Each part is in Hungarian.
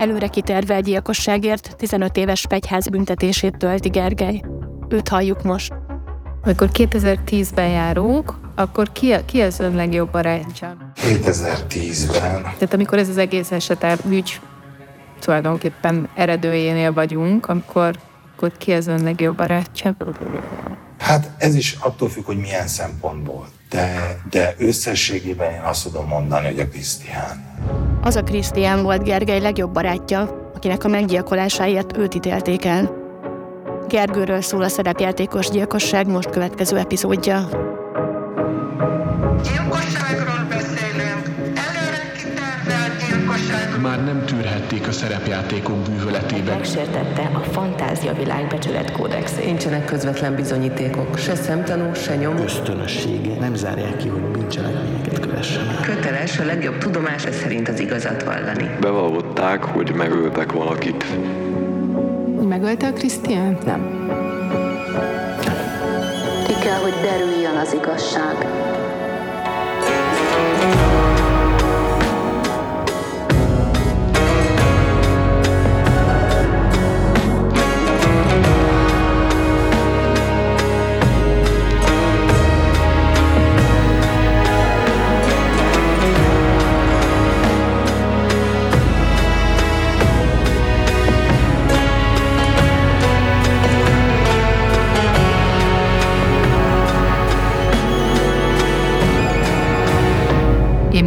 Előre kitervelt gyilkosságért 15 éves pegyház büntetését tölti Gergely. Őt halljuk most. Amikor 2010-ben járunk, akkor ki, ki az ön legjobb barátja? 2010-ben. Tehát amikor ez az egész eset ügy tulajdonképpen eredőjénél vagyunk, akkor, akkor ki az ön legjobb barátja? Hát ez is attól függ, hogy milyen szempontból. De, de összességében én azt tudom mondani, hogy a Krisztián. Az a Krisztián volt Gergely legjobb barátja, akinek a meggyilkolásáért őt ítélték el. Gergőről szól a szerepjátékos gyilkosság most következő epizódja. Gyilkosságról a szerepjátékok bűvöletében. Megsértette a fantázia világ becsület kódexét. Nincsenek közvetlen bizonyítékok, se szemtanú, se nyom. ösztönössége nem zárják ki, hogy bűncselekményeket kövessen el. Köteles a legjobb tudomása szerint az igazat vallani. Bevallották, hogy megöltek valakit. Megölte a Krisztiánt? Nem. Ki kell, hogy derüljön az igazság.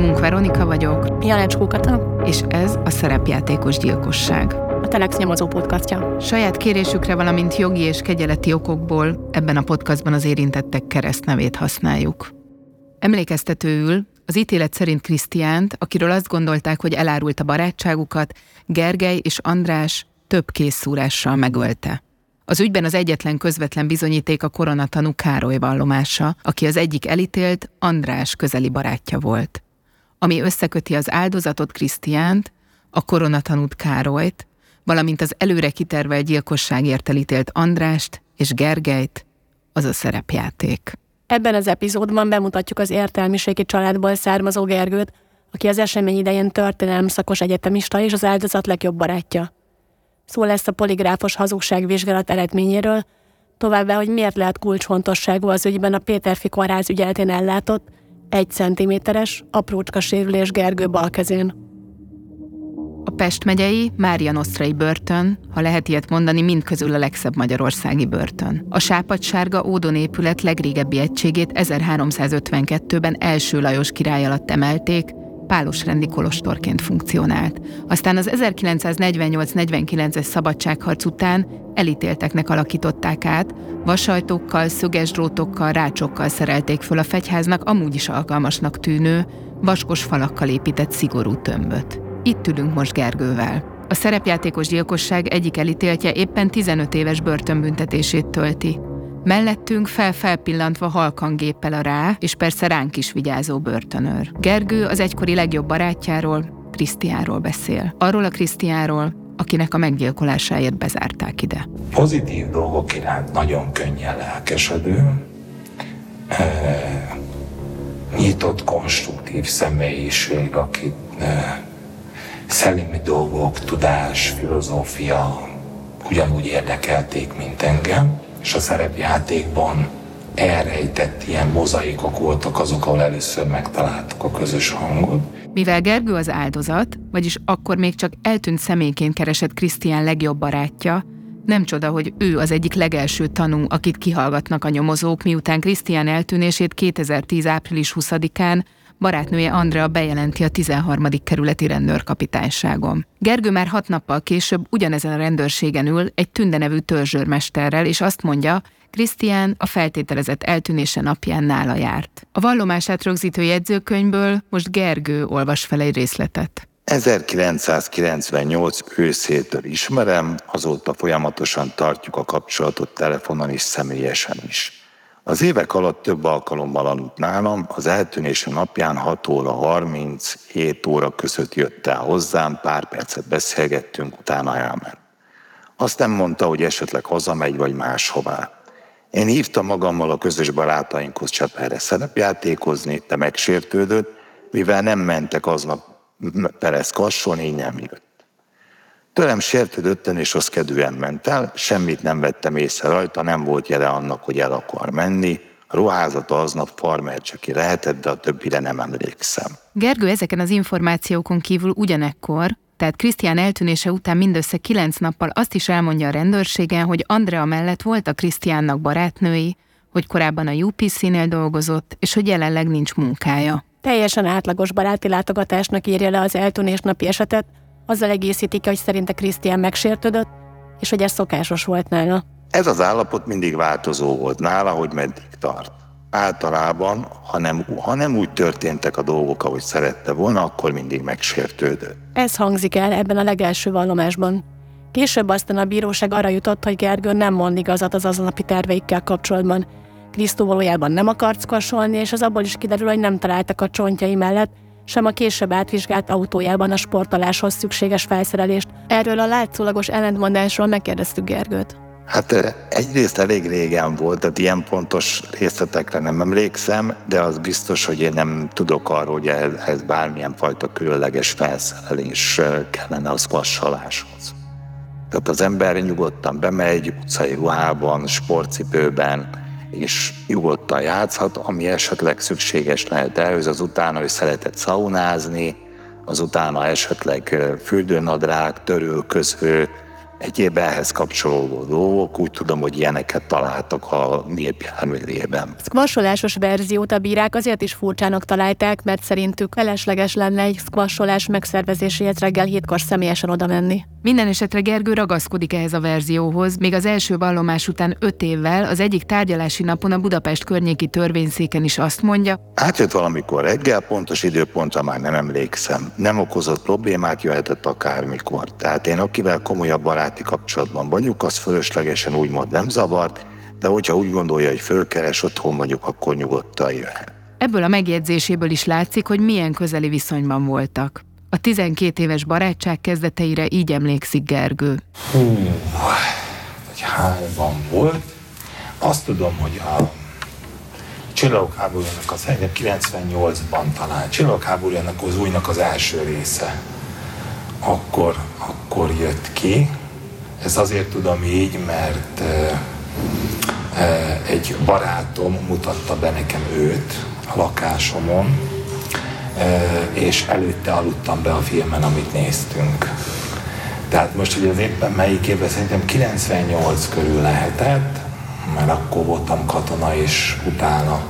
Munk Veronika vagyok, Janecskó Kata, és ez a szerepjátékos gyilkosság. a Telex nyomozó podcastja. Saját kérésükre, valamint jogi és kegyeleti okokból ebben a podcastban az érintettek keresztnevét használjuk. Emlékeztetőül az ítélet szerint Krisztiánt, akiről azt gondolták, hogy elárult a barátságukat, Gergely és András több készszúrással megölte. Az ügyben az egyetlen közvetlen bizonyíték a koronatanú Károly vallomása, aki az egyik elítélt András közeli barátja volt. Ami összeköti az áldozatot Krisztiánt, a koronatanút Károlyt, valamint az előre kitervelt gyilkosságért elítélt Andrást és Gergelyt, az a szerepjáték. Ebben az epizódban bemutatjuk az értelmiségi családból származó Gergőt, aki az esemény idején történelem szakos egyetemista és az áldozat legjobb barátja. Szó lesz a poligráfos hazugságvizsgálat eredményéről, továbbá, hogy miért lehet kulcsfontosságú az ügyben a Péterfi kórház ügyeletén ellátott, egy centiméteres, aprócska sérülés Gergő bal kezén. A Pest megyei Mária Nosztrai börtön, ha lehet ilyet mondani, mindközül a legszebb magyarországi börtön. A sápadsárga Ódon épület legrégebbi egységét 1352-ben első Lajos király alatt emelték, pálosrendi kolostorként funkcionált. Aztán az 1948-49-es szabadságharc után elítélteknek alakították át, vasajtókkal, szöges drótokkal, rácsokkal szerelték föl a fegyháznak amúgy is alkalmasnak tűnő, vaskos falakkal épített szigorú tömböt. Itt ülünk most Gergővel. A szerepjátékos gyilkosság egyik elítéltje éppen 15 éves börtönbüntetését tölti. Mellettünk fel-felpillantva halkan géppel a rá, és persze ránk is vigyázó börtönőr. Gergő az egykori legjobb barátjáról, Krisztiáról beszél. Arról a Krisztiáról, akinek a meggyilkolásáért bezárták ide. Pozitív dolgok iránt nagyon könnyen lelkesedő, e, nyitott, konstruktív személyiség, aki e, szellemi dolgok, tudás, filozófia ugyanúgy érdekelték, mint engem, és a szerepjátékban elrejtett ilyen mozaikok voltak azok, ahol először megtaláltuk a közös hangot. Mivel Gergő az áldozat, vagyis akkor még csak eltűnt személyként keresett Krisztián legjobb barátja, nem csoda, hogy ő az egyik legelső tanú, akit kihallgatnak a nyomozók, miután Krisztián eltűnését 2010. április 20-án barátnője Andrea bejelenti a 13. kerületi rendőrkapitányságon. Gergő már hat nappal később ugyanezen a rendőrségen ül egy Tünde nevű törzsőrmesterrel, és azt mondja, Krisztián a feltételezett eltűnése napján nála járt. A vallomását rögzítő jegyzőkönyvből most Gergő olvas fel egy részletet. 1998 őszétől ismerem, azóta folyamatosan tartjuk a kapcsolatot telefonon és személyesen is. Az évek alatt több alkalommal aludt nálam, az eltűnése napján 6 óra 30, 7 óra között jött el hozzám, pár percet beszélgettünk, utána elment. Azt nem mondta, hogy esetleg hazamegy vagy máshová. Én hívtam magammal a közös barátainkhoz Cseperre szerepjátékozni, de megsértődött, mivel nem mentek aznap Perez kasson, így nem jött. Tőlem sértődötten és rossz kedvűen ment el, semmit nem vettem észre rajta, nem volt jele annak, hogy el akar menni, a ruházata aznap farmer csak lehetett, de a többire nem emlékszem. Gergő ezeken az információkon kívül ugyanekkor, tehát Krisztián eltűnése után mindössze kilenc nappal azt is elmondja a rendőrségen, hogy Andrea mellett volt a Krisztiánnak barátnői, hogy korábban a UPC-nél dolgozott, és hogy jelenleg nincs munkája. Teljesen átlagos baráti látogatásnak írja le az eltűnés napi esetet, azzal egészíti ki, hogy szerinte Krisztián megsértődött, és hogy ez szokásos volt nála. Ez az állapot mindig változó volt nála, hogy meddig tart. Általában, ha nem, ha nem úgy történtek a dolgok, ahogy szerette volna, akkor mindig megsértődött. Ez hangzik el ebben a legelső vallomásban. Később aztán a bíróság arra jutott, hogy Gergő nem mond igazat az aznapi terveikkel kapcsolatban. Krisztó valójában nem akart szkorsolni, és az abból is kiderül, hogy nem találtak a csontjai mellett, sem a később átvizsgált autójában a sportoláshoz szükséges felszerelést. Erről a látszólagos ellentmondásról megkérdeztük Gergőt. Hát egyrészt elég régen volt, tehát ilyen pontos részletekre nem emlékszem, de az biztos, hogy én nem tudok arról, hogy ehhez bármilyen fajta különleges felszerelés kellene az vassaláshoz. Tehát az ember nyugodtan bemegy utcai ruhában, sportcipőben, és nyugodtan játszhat, ami esetleg szükséges lehet ehhez, az utána, hogy szeretett szaunázni, az utána esetleg fürdőnadrág, törölköző, egyéb ehhez kapcsolódó dolgok, úgy tudom, hogy ilyeneket találtak a népjárművében. Squasholásos verziót a bírák azért is furcsának találták, mert szerintük felesleges lenne egy squasholás megszervezéséhez reggel hétkor személyesen oda menni. Minden esetre Gergő ragaszkodik ehhez a verzióhoz, még az első vallomás után öt évvel az egyik tárgyalási napon a Budapest környéki törvényszéken is azt mondja. Átjött valamikor reggel, pontos időpontra már nem emlékszem. Nem okozott problémát, jöhetett akármikor. Tehát én akivel komolyabb baráti kapcsolatban vagyok, az fölöslegesen úgymond nem zavart, de hogyha úgy gondolja, hogy fölkeres otthon vagyok, akkor nyugodtan jöhet. Ebből a megjegyzéséből is látszik, hogy milyen közeli viszonyban voltak. A 12 éves barátság kezdeteire így emlékszik Gergő. Hú, vagy hányban volt. Azt tudom, hogy a Csillagok háborújának az 98-ban talán, Csillagok háborújának az újnak az első része. Akkor, akkor jött ki. Ez azért tudom így, mert egy barátom mutatta be nekem őt a lakásomon, és előtte aludtam be a filmen, amit néztünk. Tehát most, hogy az éppen melyik évben, szerintem 98 körül lehetett, mert akkor voltam katona, és utána,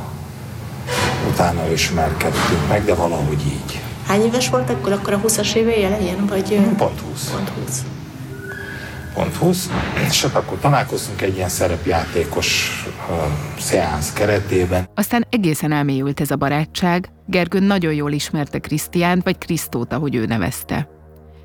utána ismerkedtünk meg, de valahogy így. Hány éves volt akkor? Akkor a 20-as évei elején? Vagy... Pont 20. Pont 20 pont 20, és akkor találkoztunk egy ilyen szerepjátékos uh, szeánsz keretében. Aztán egészen elmélyült ez a barátság. Gergő nagyon jól ismerte Krisztiánt, vagy Krisztót, ahogy ő nevezte.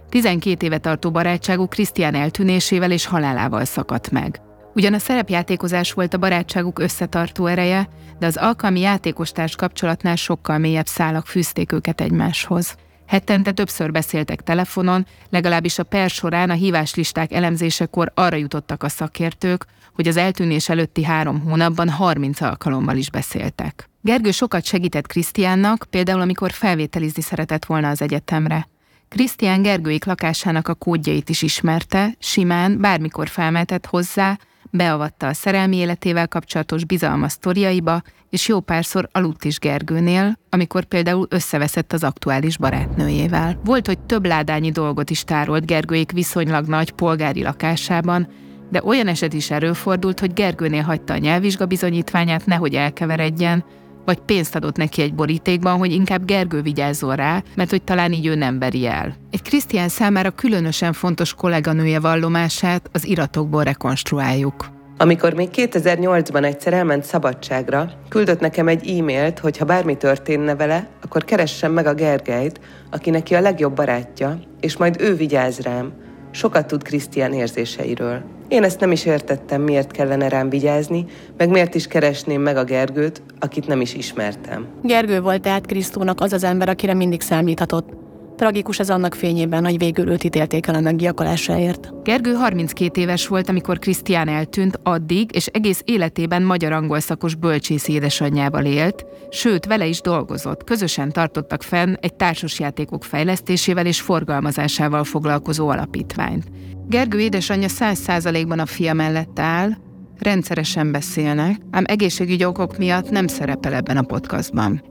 12 éve tartó barátságuk Krisztián eltűnésével és halálával szakadt meg. Ugyan a szerepjátékozás volt a barátságuk összetartó ereje, de az alkalmi játékostárs kapcsolatnál sokkal mélyebb szálak fűzték őket egymáshoz. Hetente többször beszéltek telefonon, legalábbis a per során a híváslisták elemzésekor arra jutottak a szakértők, hogy az eltűnés előtti három hónapban 30 alkalommal is beszéltek. Gergő sokat segített Krisztiánnak, például amikor felvételizni szeretett volna az egyetemre. Krisztián Gergőik lakásának a kódjait is ismerte, simán, bármikor felmetett hozzá, beavatta a szerelmi életével kapcsolatos bizalmas sztoriaiba, és jó párszor aludt is Gergőnél, amikor például összeveszett az aktuális barátnőjével. Volt, hogy több ládányi dolgot is tárolt Gergőék viszonylag nagy polgári lakásában, de olyan eset is erőfordult, hogy Gergőnél hagyta a nyelvvizsga bizonyítványát, nehogy elkeveredjen, vagy pénzt adott neki egy borítékban, hogy inkább Gergő vigyázzon rá, mert hogy talán így ő nem veri el. Egy Krisztián számára különösen fontos kolléganője vallomását az iratokból rekonstruáljuk. Amikor még 2008-ban egyszer elment szabadságra, küldött nekem egy e-mailt, hogy ha bármi történne vele, akkor keressem meg a Gergelyt, aki neki a legjobb barátja, és majd ő vigyáz rám. Sokat tud Krisztián érzéseiről. Én ezt nem is értettem, miért kellene rám vigyázni, meg miért is keresném meg a Gergőt, akit nem is ismertem. Gergő volt tehát Krisztónak az az ember, akire mindig számíthatott. Tragikus ez annak fényében, hogy végül őt ítélték el a meggyilkolásáért. Gergő 32 éves volt, amikor Krisztián eltűnt addig, és egész életében magyar-angol szakos bölcsész édesanyjával élt, sőt, vele is dolgozott. Közösen tartottak fenn egy társasjátékok fejlesztésével és forgalmazásával foglalkozó alapítványt. Gergő édesanyja 100%-ban a fia mellett áll, rendszeresen beszélnek, ám egészségügyi okok miatt nem szerepel ebben a podcastban.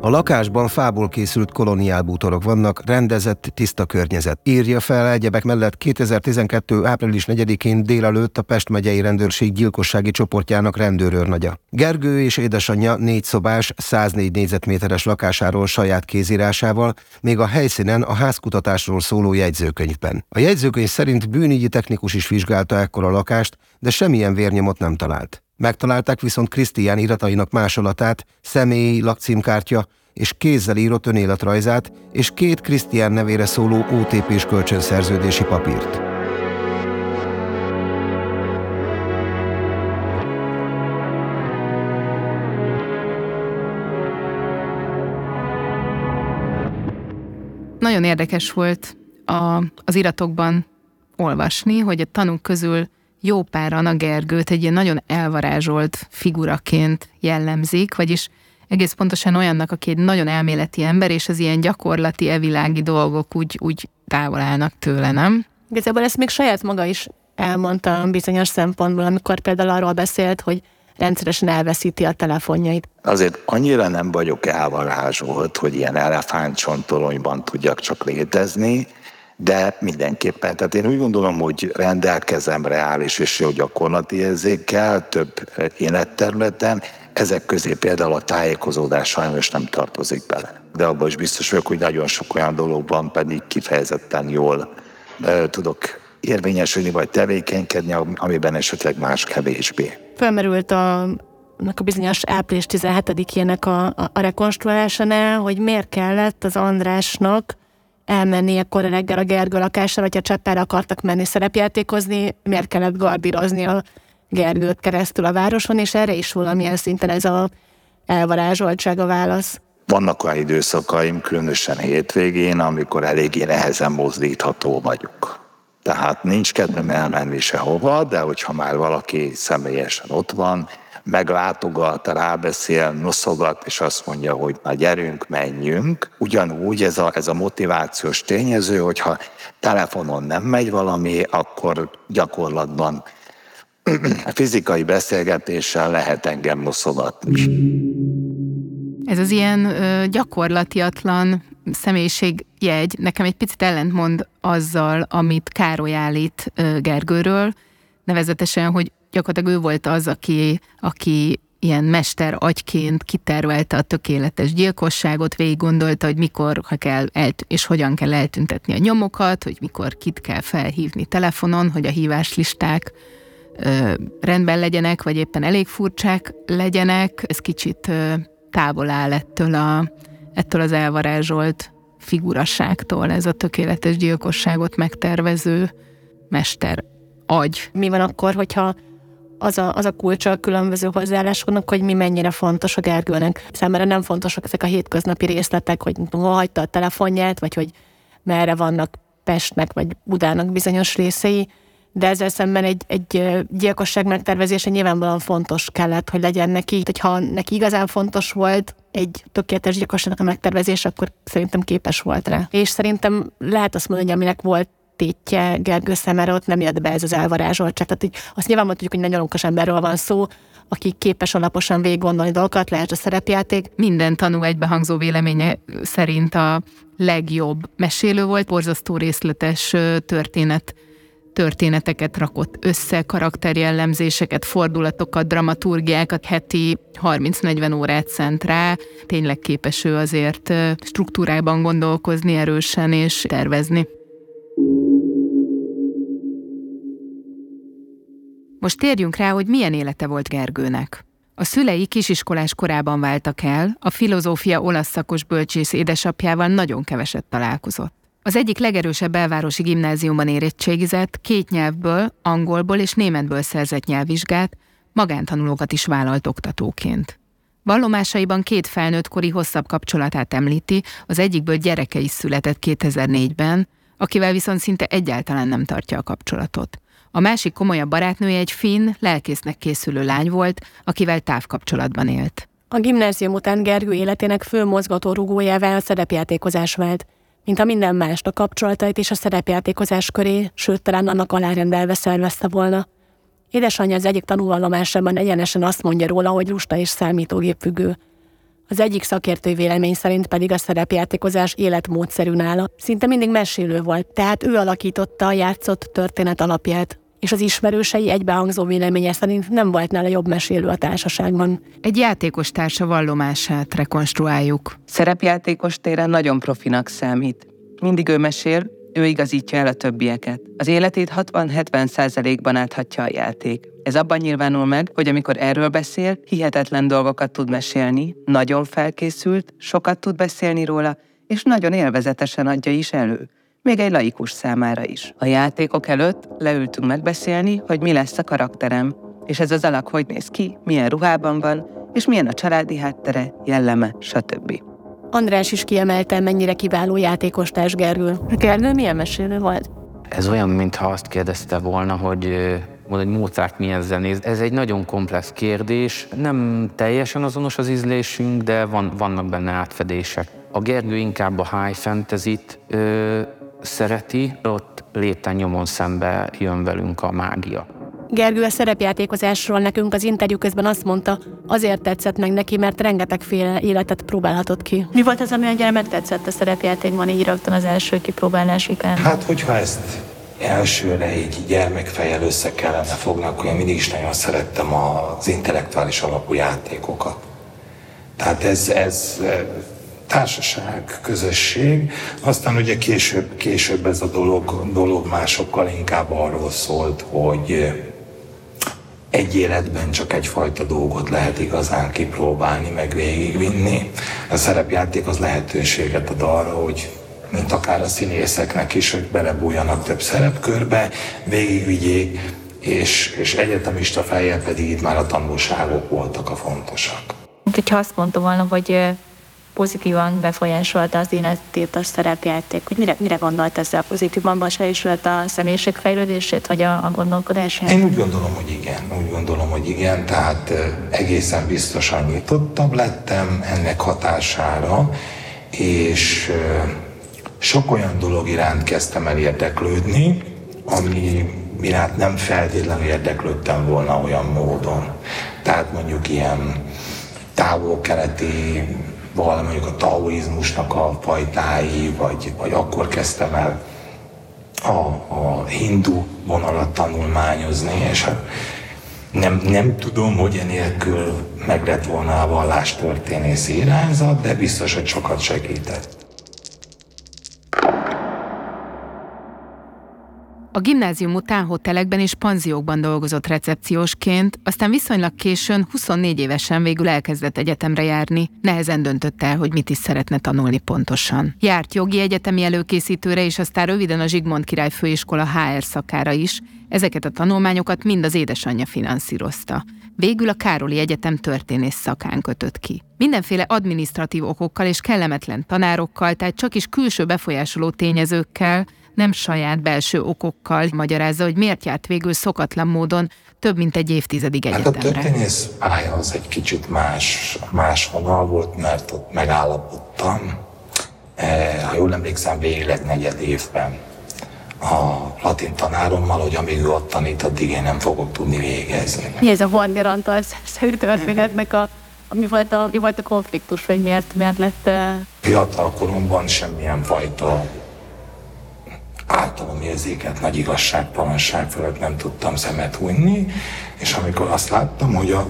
A lakásban fából készült koloniálbútorok vannak, rendezett, tiszta környezet. Írja fel egyebek mellett 2012. április 4-én délelőtt a Pest megyei rendőrség gyilkossági csoportjának rendőrőrnagya. Gergő és édesanyja négy szobás, 104 négyzetméteres lakásáról saját kézírásával, még a helyszínen a házkutatásról szóló jegyzőkönyvben. A jegyzőkönyv szerint bűnügyi technikus is vizsgálta ekkor a lakást, de semmilyen vérnyomot nem talált. Megtalálták viszont Krisztián iratainak másolatát, személyi lakcímkártya és kézzel írott önéletrajzát és két Krisztián nevére szóló OTP-s kölcsönszerződési papírt. Nagyon érdekes volt a, az iratokban olvasni, hogy a tanúk közül jó páran a Gergőt egy ilyen nagyon elvarázsolt figuraként jellemzik, vagyis egész pontosan olyannak, aki egy nagyon elméleti ember, és az ilyen gyakorlati, evilági dolgok úgy, úgy távol állnak tőle, nem? Igazából ezt még saját maga is elmondta bizonyos szempontból, amikor például arról beszélt, hogy rendszeresen elveszíti a telefonjait. Azért annyira nem vagyok elvarázsolt, hogy ilyen elefántcsontolonyban tudjak csak létezni, de mindenképpen, tehát én úgy gondolom, hogy rendelkezem reális és jó gyakorlati érzékkel több életterületen, ezek közé például a tájékozódás sajnos nem tartozik bele. De abban is biztos vagyok, hogy nagyon sok olyan dolog van, pedig kifejezetten jól e, tudok érvényesülni vagy tevékenykedni, amiben esetleg más kevésbé. Felmerült a a bizonyos április 17-ének a, a, a rekonstruálásánál, hogy miért kellett az Andrásnak elmenni akkor reggel a Gergő lakására, hogyha Cseppára akartak menni szerepjátékozni, miért kellett gardírozni a Gergőt keresztül a városon, és erre is valamilyen szinten ez a elvarázsoltság a válasz. Vannak olyan időszakaim, különösen hétvégén, amikor eléggé nehezen mozdítható vagyok. Tehát nincs kedvem elmenni sehova, de hogyha már valaki személyesen ott van, meglátogat, rábeszél, noszogat, és azt mondja, hogy na gyerünk, menjünk. Ugyanúgy ez a, ez a motivációs tényező, hogyha telefonon nem megy valami, akkor gyakorlatban fizikai beszélgetéssel lehet engem noszogatni. Ez az ilyen ö, gyakorlatiatlan személyiségjegy nekem egy picit ellentmond azzal, amit Károly állít ö, Gergőről, nevezetesen, hogy gyakorlatilag ő volt az, aki, aki ilyen mester agyként kitervelte a tökéletes gyilkosságot, végig gondolta, hogy mikor ha kell elt- és hogyan kell eltüntetni a nyomokat, hogy mikor kit kell felhívni telefonon, hogy a híváslisták ö, rendben legyenek, vagy éppen elég furcsák legyenek. Ez kicsit ö, távol áll ettől, a, ettől az elvarázsolt figurasságtól, ez a tökéletes gyilkosságot megtervező mester agy. Mi van akkor, hogyha az a, az a kulcsa a különböző hozzáállásoknak, hogy mi mennyire fontos a Gergőnek. Számára nem fontosak ezek a hétköznapi részletek, hogy hol hagyta a telefonját, vagy hogy merre vannak Pestnek vagy Budának bizonyos részei, de ezzel szemben egy, egy gyilkosság megtervezése nyilvánvalóan fontos kellett, hogy legyen neki. Hogyha neki igazán fontos volt egy tökéletes gyilkosságnak a megtervezés, akkor szerintem képes volt rá. És szerintem lehet azt mondani, hogy aminek volt tétje Gergő szemére, ott nem jött be ez az elvarázsoltság. Tehát így azt nyilván mondjuk, hogy nagyon okos emberről van szó, aki képes alaposan végig gondolni dolgokat, lehet a szerepjáték. Minden tanú egybehangzó véleménye szerint a legjobb mesélő volt, borzasztó részletes történet történeteket rakott össze, karakterjellemzéseket, fordulatokat, dramaturgiákat, heti 30-40 órát szent rá. Tényleg képes ő azért struktúrában gondolkozni erősen és tervezni. Most térjünk rá, hogy milyen élete volt Gergőnek. A szülei kisiskolás korában váltak el, a filozófia olasz szakos bölcsész édesapjával nagyon keveset találkozott. Az egyik legerősebb belvárosi gimnáziumban érettségizett, két nyelvből, angolból és németből szerzett nyelvvizsgát, magántanulókat is vállalt oktatóként. Vallomásaiban két felnőttkori hosszabb kapcsolatát említi, az egyikből gyereke is született 2004-ben, akivel viszont szinte egyáltalán nem tartja a kapcsolatot. A másik komolyabb barátnője egy finn, lelkésznek készülő lány volt, akivel távkapcsolatban élt. A gimnázium után Gergő életének fő mozgató rugójává a szerepjátékozás vált. Mint a minden mást, a kapcsolatait és a szerepjátékozás köré, sőt talán annak alárendelve szervezte volna. Édesanyja az egyik tanúvallomásában egyenesen azt mondja róla, hogy lusta és számítógépfüggő. Az egyik szakértői vélemény szerint pedig a szerepjátékozás életmódszerű nála. Szinte mindig mesélő volt, tehát ő alakította a játszott történet alapját, és az ismerősei egybehangzó véleménye szerint nem volt nála jobb mesélő a társaságban. Egy játékos társa vallomását rekonstruáljuk. Szerepjátékos téren nagyon profinak számít. Mindig ő mesél, ő igazítja el a többieket. Az életét 60-70 százalékban áthatja a játék. Ez abban nyilvánul meg, hogy amikor erről beszél, hihetetlen dolgokat tud mesélni, nagyon felkészült, sokat tud beszélni róla, és nagyon élvezetesen adja is elő. Még egy laikus számára is. A játékok előtt leültünk megbeszélni, hogy mi lesz a karakterem, és ez az alak hogy néz ki, milyen ruhában van, és milyen a családi háttere, jelleme, stb. András is kiemelte, mennyire kiváló játékos társ Gergő. Gergő milyen mesélő volt? Ez olyan, mintha azt kérdezte volna, hogy mondani, hogy Mozart milyen zenész. Ez egy nagyon komplex kérdés. Nem teljesen azonos az ízlésünk, de van, vannak benne átfedések. A Gergő inkább a high fantasy-t ö, szereti, ott lépten nyomon szembe jön velünk a mágia. Gergő a szerepjátékozásról nekünk az interjú közben azt mondta, azért tetszett meg neki, mert rengetegféle életet próbálhatott ki. Mi volt az, ami annyira megtetszett a szerepjátékban így rögtön az első kipróbálás után? Hát, hogyha ezt elsőre egy gyermekfejjel össze kellene fogni, én mindig is nagyon szerettem az intellektuális alapú játékokat. Tehát ez, ez társaság, közösség, aztán ugye később, később ez a dolog, dolog másokkal inkább arról szólt, hogy egy életben csak egyfajta dolgot lehet igazán kipróbálni, meg végigvinni. A szerepjáték az lehetőséget ad arra, hogy mint akár a színészeknek is, hogy belebújjanak több szerepkörbe, végigvigyék, és, és egyetemista fejjel pedig itt már a tanulságok voltak a fontosak. Hogyha azt mondta volna, hogy pozitívan befolyásolta az életét a szerepjáték, hogy mire, mire gondolt ezzel pozitívan befolyásolt a személyiségfejlődését, vagy a, a gondolkodását? Én úgy gondolom, hogy igen, úgy gondolom, hogy igen, tehát egészen biztosan nyitottabb lettem ennek hatására, és sok olyan dolog iránt kezdtem el érdeklődni, ami iránt nem feltétlenül érdeklődtem volna olyan módon. Tehát mondjuk ilyen távol-keleti mondjuk a taoizmusnak a fajtái, vagy, vagy akkor kezdtem el a, a hindu vonalat tanulmányozni, és hát nem, nem tudom, hogy enélkül meg lett volna a vallástörténész irányzat, de biztos, hogy sokat segített. A gimnázium után hotelekben és panziókban dolgozott recepciósként, aztán viszonylag későn, 24 évesen végül elkezdett egyetemre járni, nehezen döntött el, hogy mit is szeretne tanulni pontosan. Járt jogi egyetemi előkészítőre, és aztán röviden a Zsigmond Király Főiskola HR szakára is, ezeket a tanulmányokat mind az édesanyja finanszírozta. Végül a Károli Egyetem történész szakán kötött ki. Mindenféle administratív okokkal és kellemetlen tanárokkal, tehát csak is külső befolyásoló tényezőkkel, nem saját belső okokkal magyarázza, hogy miért járt végül szokatlan módon több mint egy évtizedig egyetemre. Hát a történész pálya az egy kicsit más, más vonal volt, mert ott megállapodtam, e, ha jól emlékszem, végleg negyed évben a latin tanárommal, hogy amíg ő ott tanít, addig én nem fogok tudni végezni. Mi ez a Warner Antal szerű történetnek a mi volt a, mi volt a konfliktus, vagy miért, miért lett... Uh... Fiatal koromban semmilyen fajta érzéket, nagy igazságtalanság fölött nem tudtam szemet hunyni, és amikor azt láttam, hogy a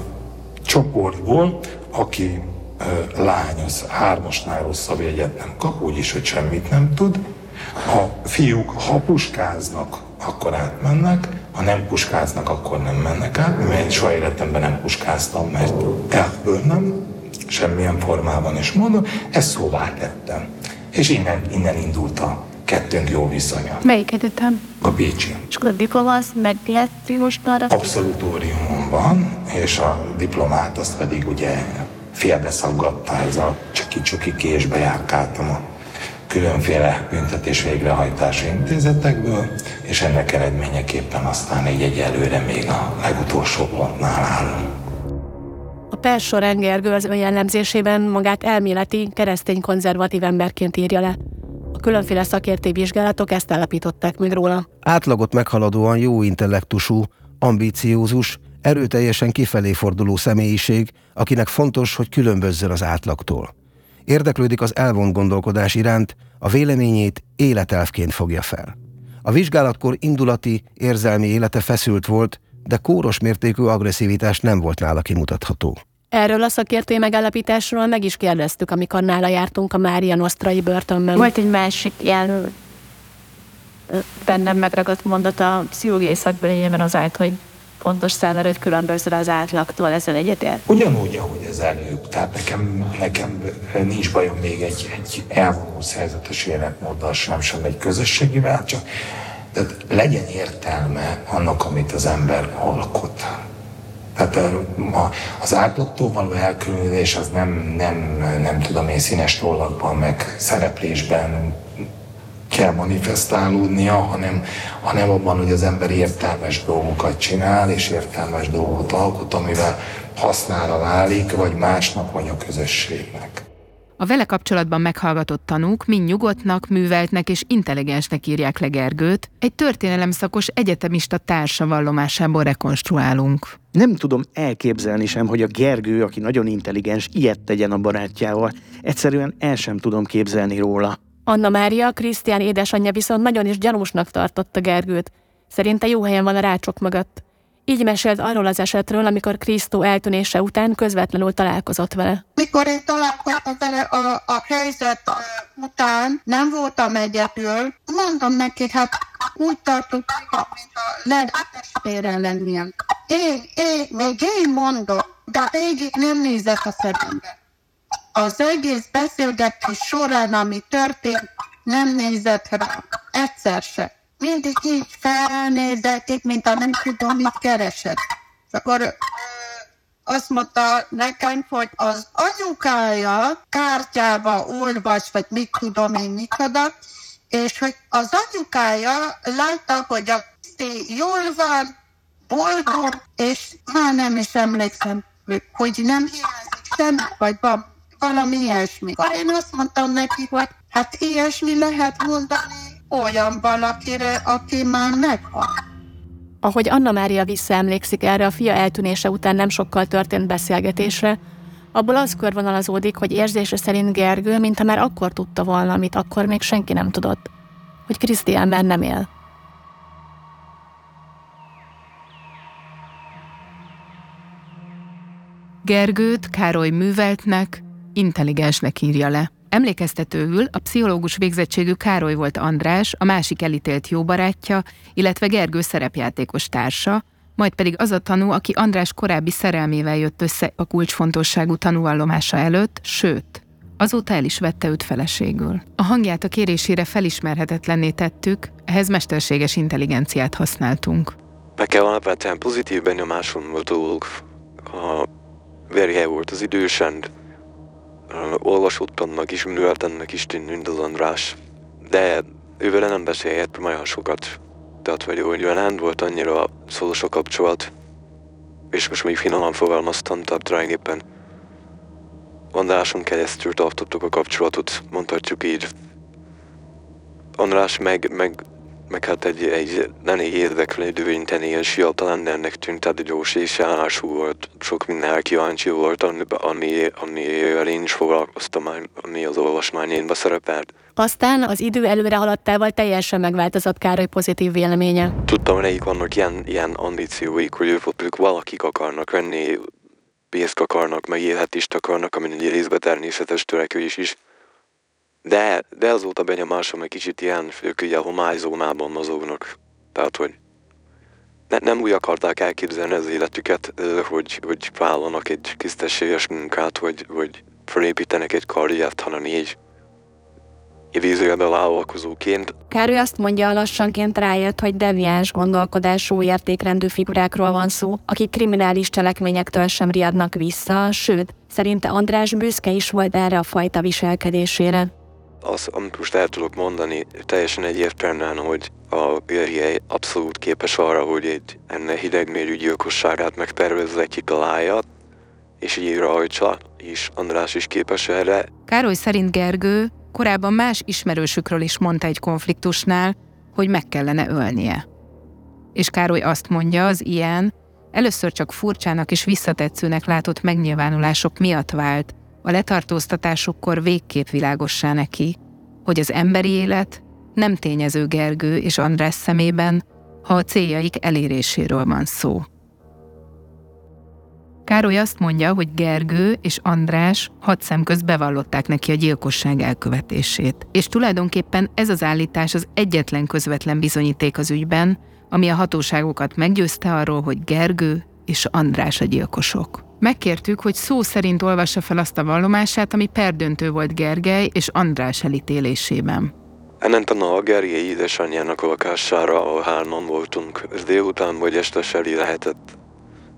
csoportból, aki ö, lány, az hármasnál rosszabb jegyet nem kap, úgyis, hogy semmit nem tud, a fiúk, ha puskáznak, akkor átmennek, ha nem puskáznak, akkor nem mennek át, mert soha életemben nem puskáztam, mert elfből nem, semmilyen formában is mondom, ezt szóvá tettem. És innen, innen indult a kettőnk jó viszonya. Melyik egyetem? A Bécsi. És akkor a diploma az meg lett most arra? Abszolutóriumon van, és a diplomát azt pedig ugye félbeszaggatta ez a csaki-csuki késbe járkáltam a különféle büntetés végrehajtási intézetekből, és ennek eredményeképpen aztán így egyelőre még a legutolsó pontnál állunk. A pers során Gergő az önjellemzésében magát elméleti, keresztény konzervatív emberként írja le. A különféle szakértői vizsgálatok ezt állapították meg róla. Átlagot meghaladóan jó intellektusú, ambíciózus, erőteljesen kifelé forduló személyiség, akinek fontos, hogy különbözzön az átlagtól. Érdeklődik az elvont gondolkodás iránt, a véleményét életelvként fogja fel. A vizsgálatkor indulati, érzelmi élete feszült volt, de kóros mértékű agresszivitás nem volt nála kimutatható. Erről a szakértői megállapításról meg is kérdeztük, amikor nála jártunk a Mária Nosztrai börtönben. Volt egy másik ilyen bennem megragadt mondat a pszichológiai szakbelényében az állt, hogy pontos szám előtt különböző az átlagtól, ezzel egyetért? Ugyanúgy, ahogy ez előbb. Tehát nekem, nekem nincs bajom még egy, egy elvonó szerzetes életmóddal sem, sem egy közösségivel, csak tehát legyen értelme annak, amit az ember alkot. Tehát az átlagtól való elkülönülés az nem, nem, nem tudom én színes tollakban, meg szereplésben kell manifestálódnia, hanem, hanem abban, hogy az ember értelmes dolgokat csinál, és értelmes dolgot alkot, amivel hasznára válik, vagy másnak, vagy a közösségnek. A vele kapcsolatban meghallgatott tanúk mind nyugodtnak, műveltnek és intelligensnek írják le Gergőt, egy történelemszakos egyetemista társa vallomásából rekonstruálunk. Nem tudom elképzelni sem, hogy a Gergő, aki nagyon intelligens, ilyet tegyen a barátjával. Egyszerűen el sem tudom képzelni róla. Anna Mária, Krisztián édesanyja viszont nagyon is gyanúsnak tartotta Gergőt. Szerinte jó helyen van a rácsok mögött. Így mesélt arról az esetről, amikor Krisztó eltűnése után közvetlenül találkozott vele. Mikor én találkoztam vele a, a helyzet után, nem voltam egyedül, mondom neki, hát úgy tartottam, mint a legfélre lennie. Én, én, még én mondom, de végig nem nézett a szemembe. Az egész beszélgetés során, ami történt, nem nézett rá. Egyszer se. Mindig így felnézették, mint a nem tudom, mit keresett. És akkor azt mondta nekem, hogy az anyukája kártyába olvas, vagy mit tudom én micsoda, és hogy az anyukája látta, hogy a jól van, boldog, és már nem is emlékszem, hogy nem hiányzik semmi, vagy van valami ilyesmi. Én azt mondtam neki, hogy hát ilyesmi lehet mondani olyan valakire, aki már meghalt. Ahogy Anna Mária visszaemlékszik erre a fia eltűnése után nem sokkal történt beszélgetésre, abból az körvonalazódik, hogy érzése szerint Gergő, mintha már akkor tudta volna, amit akkor még senki nem tudott, hogy Krisztiánben nem él. Gergőt Károly műveltnek, intelligensnek írja le. Emlékeztetőül a pszichológus végzettségű Károly volt András, a másik elítélt jó barátja, illetve Gergő szerepjátékos társa, majd pedig az a tanú, aki András korábbi szerelmével jött össze a kulcsfontosságú tanúvallomása előtt, sőt, azóta el is vette őt feleségül. A hangját a kérésére felismerhetetlenné tettük, ehhez mesterséges intelligenciát használtunk. Nekem alapvetően pozitív benyomásom volt dolgok. A verje volt az olvasottannak is, műveltennek is tűnt, mint az András. De ővele nem beszélhet olyan sokat. Tehát, hogy, hogy nem volt annyira szoros a kapcsolat. És most még finoman fogalmaztam, tehát tulajdonképpen Andráson keresztül tartottuk a kapcsolatot, mondhatjuk így. András meg, meg, meg hát egy, egy egy érdeklődő, intelligens fiatal ennek tűnt, tehát gyors és állású volt, sok minden kíváncsi volt, ami, ami, ami én is foglalkoztam, ami az olvasmányénba szerepelt. Aztán az idő előre haladtával teljesen megváltozott Károly pozitív véleménye. Tudtam, hogy vannak ilyen, ilyen ambícióik, hogy ők, ők valakik akarnak venni, pénzt akarnak, meg élhetést akarnak, ami egy részben természetes törekvés is. De, de azóta benyomásom egy kicsit ilyen, ők ugye a homályzónában mozognak. Tehát, hogy ne, nem úgy akarták elképzelni az életüket, hogy, hogy vállalnak egy tisztességes munkát, hogy, hogy felépítenek egy karriert, hanem így idézőjelben vállalkozóként. Károly azt mondja, lassanként rájött, hogy deviáns gondolkodású értékrendű figurákról van szó, akik kriminális cselekményektől sem riadnak vissza, sőt, szerinte András büszke is volt erre a fajta viselkedésére. Az, amit most el tudok mondani, teljesen egyértelműen, hogy a Gergely abszolút képes arra, hogy egy enne hidegmérű gyilkosságát megtervezze, kitalálja, és így rajtsa, és András is képes erre. Károly szerint Gergő korábban más ismerősükről is mondta egy konfliktusnál, hogy meg kellene ölnie. És Károly azt mondja, az ilyen, először csak furcsának és visszatetszőnek látott megnyilvánulások miatt vált, a letartóztatásukkor végképp világossá neki, hogy az emberi élet nem tényező Gergő és András szemében, ha a céljaik eléréséről van szó. Károly azt mondja, hogy Gergő és András hat szem közt bevallották neki a gyilkosság elkövetését. És tulajdonképpen ez az állítás az egyetlen közvetlen bizonyíték az ügyben, ami a hatóságokat meggyőzte arról, hogy Gergő és András a gyilkosok. Megkértük, hogy szó szerint olvassa fel azt a vallomását, ami perdöntő volt Gergely és András elítélésében. Ennenten a Gergely édesanyjának lakására, ahol hárman voltunk. Ez délután vagy este seli lehetett.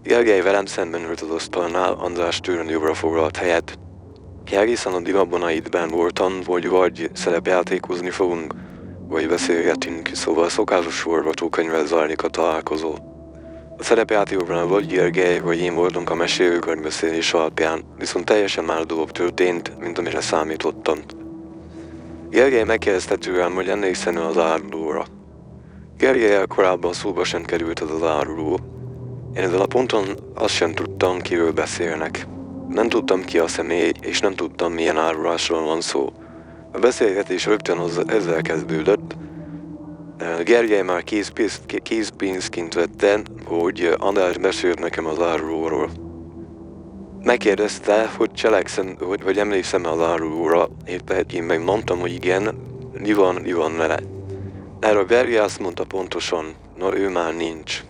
Gergely velem szemben ült az asztalnál, András tőlen jobbra foglalt helyet. Egészen addig abban a időben voltam, hogy vagy szerepjátékozni fogunk, vagy beszélgetünk, szóval szokásos forgatókönyvvel zajlik a találkozó. A szerepjátékokban vagy Gergely, vagy én voltunk a mesélőkönyvbeszélés alapján, viszont teljesen más dolgok történt, mint amire számítottam. Gergely megkérdezte tőlem, hogy emlékszem az árulóra. Gergely korábban szóba sem került az az áruló, én ezen a ponton azt sem tudtam, kiről beszélnek. Nem tudtam ki a személy, és nem tudtam, milyen árulásról van szó. A beszélgetés rögtön az, ezzel kezdődött. Gergely már kézpénzként vette, hogy András mesélt nekem az árulóról. Megkérdezte, hogy cselekszem, hogy, hogy emlékszem az árulóra, éppen én meg mondtam, hogy igen, mi van, mi van vele. Erre Gergely azt mondta pontosan, na ő már nincs.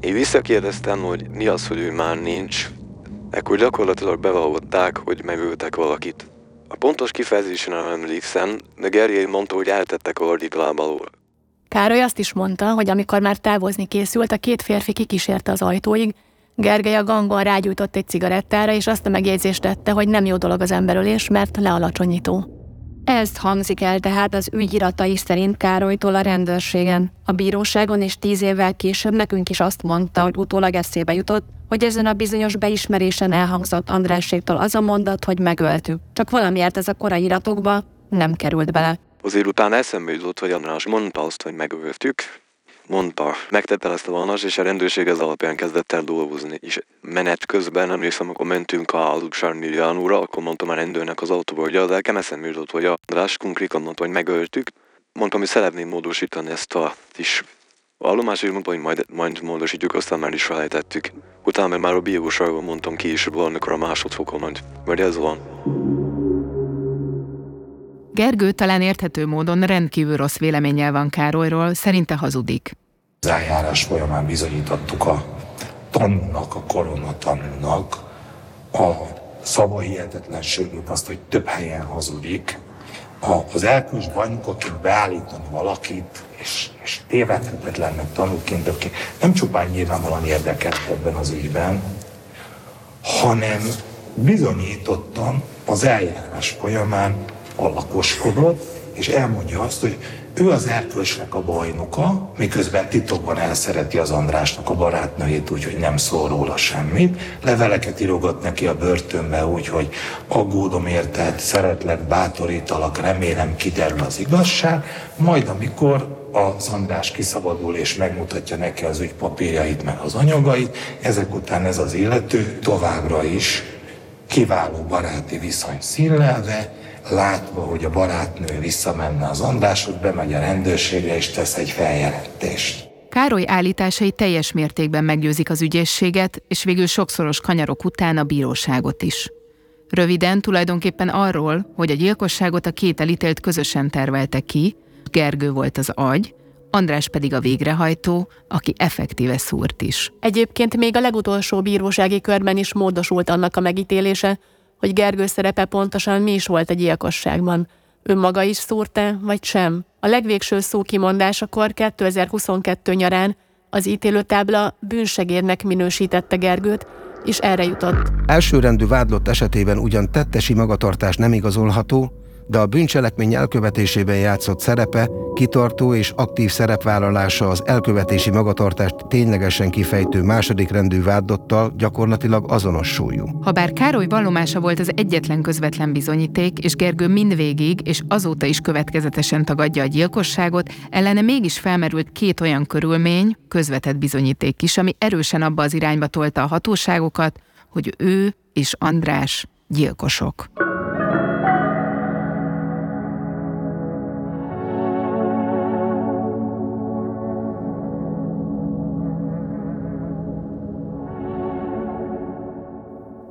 Én visszakérdeztem, hogy mi az, hogy ő már nincs. Ekkor gyakorlatilag bevallották, hogy megöltek valakit. A pontos kifejezésen nem emlékszem, de Gergely mondta, hogy eltettek a hardikláb alól. Károly azt is mondta, hogy amikor már távozni készült, a két férfi kikísérte az ajtóig, Gergely a gangon rágyújtott egy cigarettára, és azt a megjegyzést tette, hogy nem jó dolog az emberölés, mert lealacsonyító. Ez hangzik el tehát az ügyiratai szerint Károlytól a rendőrségen. A bíróságon és tíz évvel később nekünk is azt mondta, hogy utólag eszébe jutott, hogy ezen a bizonyos beismerésen elhangzott Andrásségtól az a mondat, hogy megöltük. Csak valamiért ez a korai iratokba nem került bele. Azért utána eszembe jutott, hogy András mondta azt, hogy megöltük, mondta, megtette ezt a vanas, és a rendőrség ez alapján kezdett el dolgozni. És menet közben, emlékszem, amikor mentünk a Luxár Milliánóra, akkor mondtam a rendőrnek az autóba, hogy az nekem eszembe jutott, hogy a Drás konkrétan mondta, hogy megöltük. Mondtam, hogy szeretném módosítani ezt a is állomás, és mondtam, hogy majd, majd módosítjuk, aztán már is felejtettük. Utána már a bíróságon mondtam ki is valamikor a másodfokon, hogy vagy ez van. Gergő talán érthető módon rendkívül rossz véleménnyel van Károlyról, szerinte hazudik. Az eljárás folyamán bizonyítottuk a tanúnak, a koronatanúnak a szava hihetetlenségét, azt, hogy több helyen hazudik. A, az elkülös bajnokoként beállítani valakit, és, és tévedhetetlennek tanúként, aki nem csupán nyilvánvalóan érdekelt ebben az ügyben, hanem bizonyítottan az eljárás folyamán alakoskodott, és elmondja azt, hogy ő az erkölcsnek a bajnoka, miközben titokban elszereti az Andrásnak a barátnőjét, úgyhogy nem szól róla semmit. Leveleket írogat neki a börtönbe, úgyhogy aggódom érted, szeretlek, bátorítalak, remélem kiderül az igazság. Majd amikor az András kiszabadul és megmutatja neki az ügy papírjait, meg az anyagait, ezek után ez az illető továbbra is kiváló baráti viszony színlelve, látva, hogy a barátnő visszamenne az Andráshoz, bemegy a rendőrségre és tesz egy feljelentést. Károly állításai teljes mértékben meggyőzik az ügyészséget, és végül sokszoros kanyarok után a bíróságot is. Röviden tulajdonképpen arról, hogy a gyilkosságot a két elítélt közösen tervelte ki, Gergő volt az agy, András pedig a végrehajtó, aki effektíve szúrt is. Egyébként még a legutolsó bírósági körben is módosult annak a megítélése, hogy Gergő szerepe pontosan mi is volt a gyilkosságban. Ő maga is szúrta, vagy sem? A legvégső szó kimondásakor 2022 nyarán az ítélőtábla bűnsegérnek minősítette Gergőt, és erre jutott. Elsőrendű vádlott esetében ugyan tettesi magatartás nem igazolható, de a bűncselekmény elkövetésében játszott szerepe, kitartó és aktív szerepvállalása az elkövetési magatartást ténylegesen kifejtő második rendű vádlottal gyakorlatilag azonos súlyú. Habár Károly vallomása volt az egyetlen közvetlen bizonyíték, és Gergő mindvégig és azóta is következetesen tagadja a gyilkosságot, ellene mégis felmerült két olyan körülmény, közvetett bizonyíték is, ami erősen abba az irányba tolta a hatóságokat, hogy ő és András gyilkosok.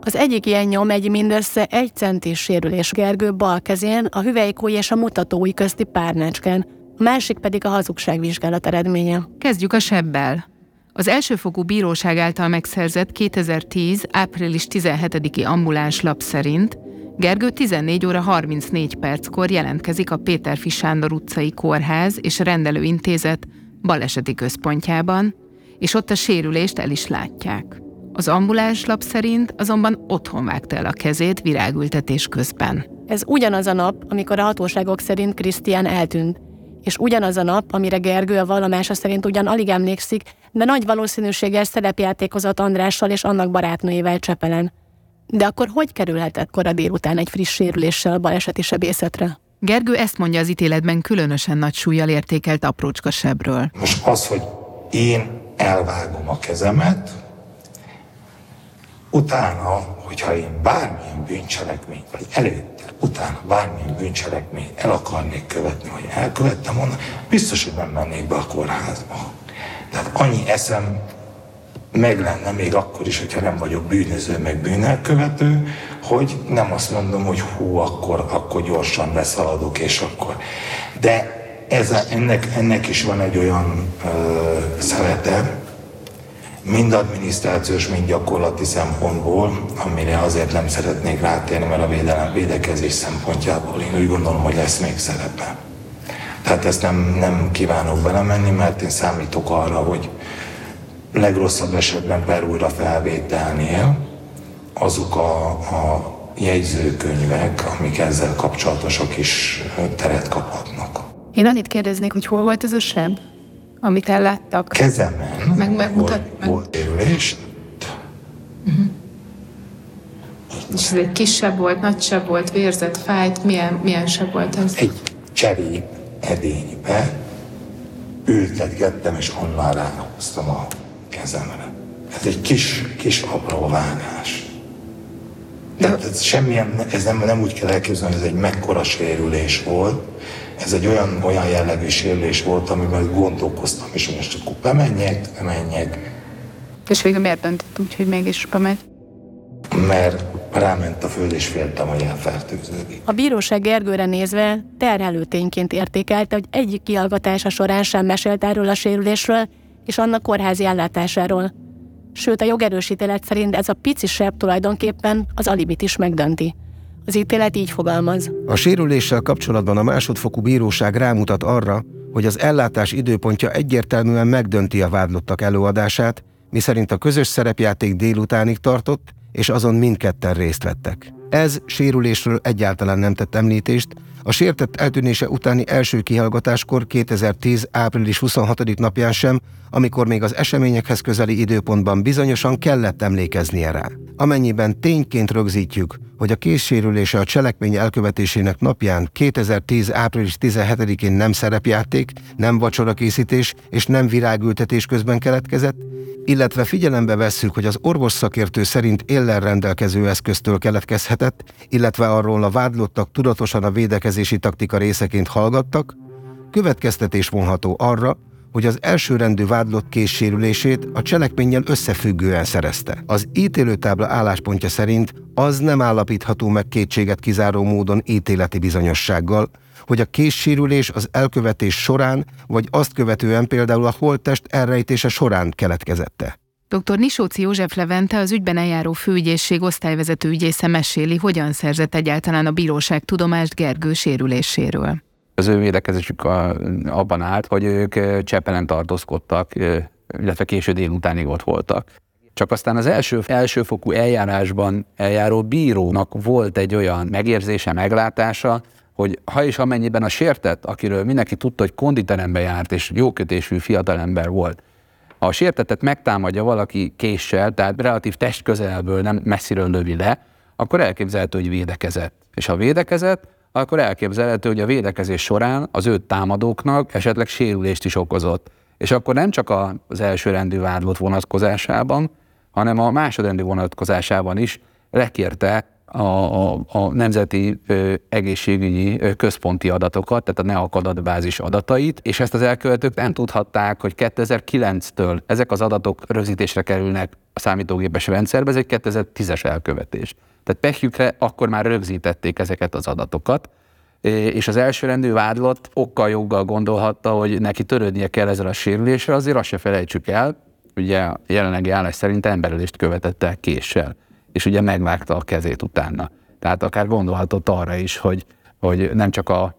Az egyik ilyen nyom egy mindössze egy centis sérülés Gergő bal kezén, a hüvelykúj és a mutatói közti párnácskán, a másik pedig a hazugságvizsgálat eredménye. Kezdjük a sebbel. Az elsőfokú bíróság által megszerzett 2010. április 17-i ambuláns lap szerint Gergő 14 óra 34 perckor jelentkezik a Péter Sándor utcai kórház és rendelőintézet baleseti központjában, és ott a sérülést el is látják. Az ambuláns lap szerint azonban otthon vágta el a kezét virágültetés közben. Ez ugyanaz a nap, amikor a hatóságok szerint Krisztián eltűnt, és ugyanaz a nap, amire Gergő a vallomása szerint ugyan alig emlékszik, de nagy valószínűséggel szerepjátékozott Andrással és annak barátnőjével Csepelen. De akkor hogy kerülhetett kora délután egy friss sérüléssel a baleseti sebészetre? Gergő ezt mondja az ítéletben különösen nagy súlyjal értékelt aprócska sebről. Most az, hogy én elvágom a kezemet, utána, hogyha én bármilyen bűncselekményt, vagy előtte, utána bármilyen bűncselekményt el akarnék követni, hogy elkövettem volna, biztos, hogy nem mennék be a kórházba. Tehát annyi eszem meg lenne még akkor is, hogyha nem vagyok bűnöző, meg bűnelkövető, hogy nem azt mondom, hogy hú, akkor, akkor gyorsan beszaladok, és akkor. De ez, ennek, ennek is van egy olyan ö, szerete, mind adminisztrációs, mind gyakorlati szempontból, amire azért nem szeretnék rátérni, mert a védelem, védekezés szempontjából én úgy gondolom, hogy lesz még szerepe. Tehát ezt nem, nem kívánok belemenni, mert én számítok arra, hogy legrosszabb esetben per újra felvételnél azok a, a jegyzőkönyvek, amik ezzel kapcsolatosak is teret kaphatnak. Én annyit kérdeznék, hogy hol volt ez a seb? Amit elláttak. Kezemen meg megmutat, volt, meg. volt érülés. Uh-huh. És ez egy kisebb volt, nagysebb volt, vérzett, fájt, milyen, milyen sebb volt ez? Egy cserép edénybe ültetgettem, és onnan ráhoztam a kezemre. Ez egy kis, kis apró vágás. De... Tehát ez semmilyen, ez nem, nem úgy kell elképzelni, hogy ez egy mekkora sérülés volt, ez egy olyan, olyan jellegű sérülés volt, amiben gondolkoztam, és most akkor bemenjek, bemenjek. És végül miért döntött úgy, hogy mégis bemegy? Mert ráment a föld, és féltem, hogy elfertőződik. A bíróság Gergőre nézve terhelő tényként értékelte, hogy egyik kiallgatása során sem mesélt erről a sérülésről és annak kórházi ellátásáról. Sőt, a jogerősítélet szerint ez a pici sebb tulajdonképpen az alibit is megdönti. Az ítélet így fogalmaz. A sérüléssel kapcsolatban a másodfokú bíróság rámutat arra, hogy az ellátás időpontja egyértelműen megdönti a vádlottak előadását, miszerint a közös szerepjáték délutánig tartott, és azon mindketten részt vettek. Ez sérülésről egyáltalán nem tett említést, a sértett eltűnése utáni első kihallgatáskor 2010. április 26. napján sem, amikor még az eseményekhez közeli időpontban bizonyosan kellett emlékeznie rá. Amennyiben tényként rögzítjük, hogy a készsérülése a cselekmény elkövetésének napján 2010. április 17-én nem szerepjáték, nem vacsorakészítés és nem virágültetés közben keletkezett, illetve figyelembe vesszük, hogy az orvos szakértő szerint éllel rendelkező eszköztől keletkezhetett, illetve arról a vádlottak tudatosan a védekezési taktika részeként hallgattak, következtetés vonható arra, hogy az elsőrendű vádlott készsérülését a cselekménnyel összefüggően szerezte. Az ítélőtábla álláspontja szerint az nem állapítható meg kétséget kizáró módon ítéleti bizonyossággal, hogy a készsérülés az elkövetés során, vagy azt követően például a holttest elrejtése során keletkezette. Dr. Nisóci József Levente, az ügyben eljáró főügyészség osztályvezető ügyésze meséli, hogyan szerzett egyáltalán a bíróság tudomást Gergő sérüléséről. Az ő védekezésük abban állt, hogy ők Csepelen tartózkodtak, illetve késő délutánig ott voltak. Csak aztán az első, elsőfokú eljárásban eljáró bírónak volt egy olyan megérzése, meglátása, hogy ha és amennyiben a sértett, akiről mindenki tudta, hogy konditerembe járt és jókötésű fiatalember volt, ha a sértettet megtámadja valaki késsel, tehát relatív testközelből nem messziről lövi le, akkor elképzelhető, hogy védekezett. És ha védekezett, akkor elképzelhető, hogy a védekezés során az ő támadóknak esetleg sérülést is okozott. És akkor nem csak az elsőrendű vádlott vonatkozásában, hanem a másodrendű vonatkozásában is lekérte a, a, a Nemzeti ö, Egészségügyi ö, Központi adatokat, tehát a NEAK adatait, és ezt az elkövetők nem tudhatták, hogy 2009-től ezek az adatok rögzítésre kerülnek a számítógépes rendszerbe, ez egy 2010-es elkövetés. Tehát pekjükre akkor már rögzítették ezeket az adatokat, és az elsőrendű vádlott okkal joggal gondolhatta, hogy neki törődnie kell ezzel a sérüléssel, azért azt se felejtsük el, ugye a jelenlegi állás szerint emberelést követett el késsel, és ugye megvágta a kezét utána. Tehát akár gondolhatott arra is, hogy, hogy nem csak a